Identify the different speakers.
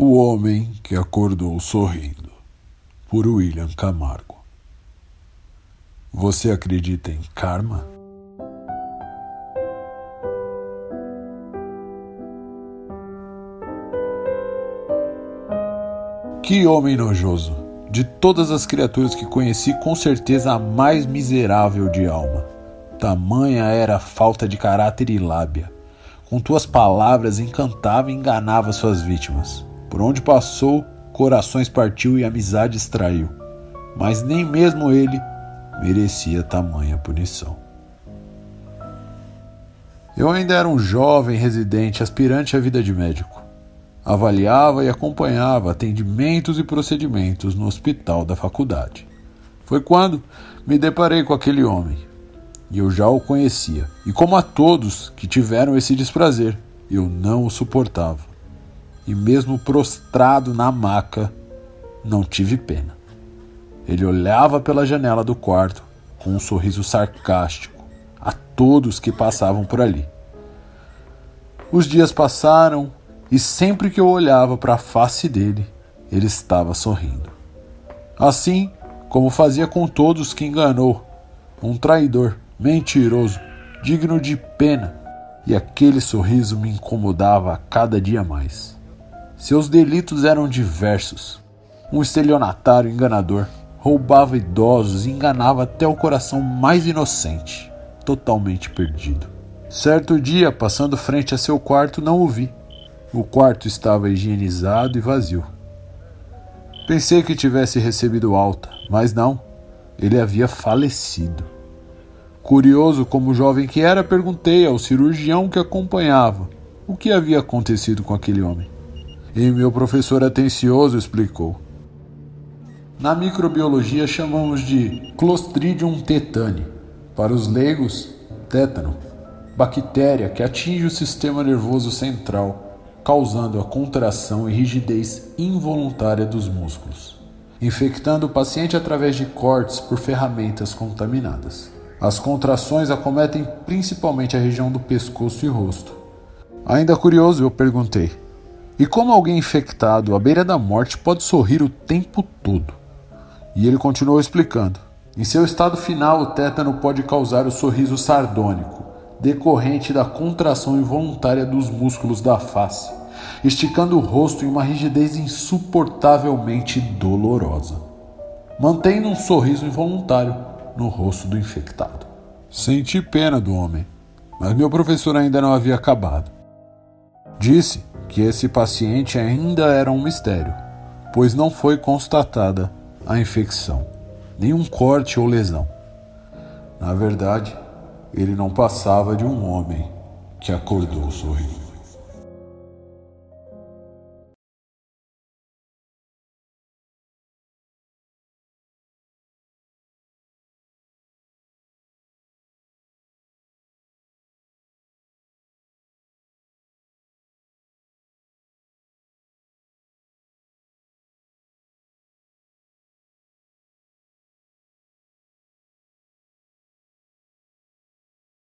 Speaker 1: O Homem que Acordou Sorrindo, por William Camargo. Você acredita em karma? Que homem nojoso! De todas as criaturas que conheci, com certeza a mais miserável de alma. Tamanha era a falta de caráter e lábia. Com tuas palavras encantava e enganava suas vítimas por onde passou, corações partiu e amizade extraiu. Mas nem mesmo ele merecia tamanha punição. Eu ainda era um jovem residente aspirante à vida de médico. Avaliava e acompanhava atendimentos e procedimentos no hospital da faculdade. Foi quando me deparei com aquele homem. E eu já o conhecia. E como a todos que tiveram esse desprazer, eu não o suportava e, mesmo prostrado na maca, não tive pena. Ele olhava pela janela do quarto com um sorriso sarcástico a todos que passavam por ali. Os dias passaram e sempre que eu olhava para a face dele, ele estava sorrindo. Assim como fazia com todos que enganou, um traidor, mentiroso, digno de pena, e aquele sorriso me incomodava a cada dia mais. Seus delitos eram diversos. Um estelionatário enganador roubava idosos e enganava até o coração mais inocente, totalmente perdido. Certo dia, passando frente a seu quarto, não o vi. O quarto estava higienizado e vazio. Pensei que tivesse recebido alta, mas não. Ele havia falecido. Curioso como jovem que era, perguntei ao cirurgião que acompanhava o que havia acontecido com aquele homem. E meu professor atencioso explicou. Na microbiologia chamamos de Clostridium tetani. Para os leigos, tétano, bactéria que atinge o sistema nervoso central, causando a contração e rigidez involuntária dos músculos, infectando o paciente através de cortes por ferramentas contaminadas. As contrações acometem principalmente a região do pescoço e rosto. Ainda curioso, eu perguntei: e como alguém infectado à beira da morte pode sorrir o tempo todo? E ele continuou explicando. Em seu estado final, o tétano pode causar o sorriso sardônico, decorrente da contração involuntária dos músculos da face, esticando o rosto em uma rigidez insuportavelmente dolorosa, mantendo um sorriso involuntário no rosto do infectado. Senti pena do homem, mas meu professor ainda não havia acabado. Disse que esse paciente ainda era um mistério, pois não foi constatada a infecção, nenhum corte ou lesão. Na verdade, ele não passava de um homem que acordou sorrindo.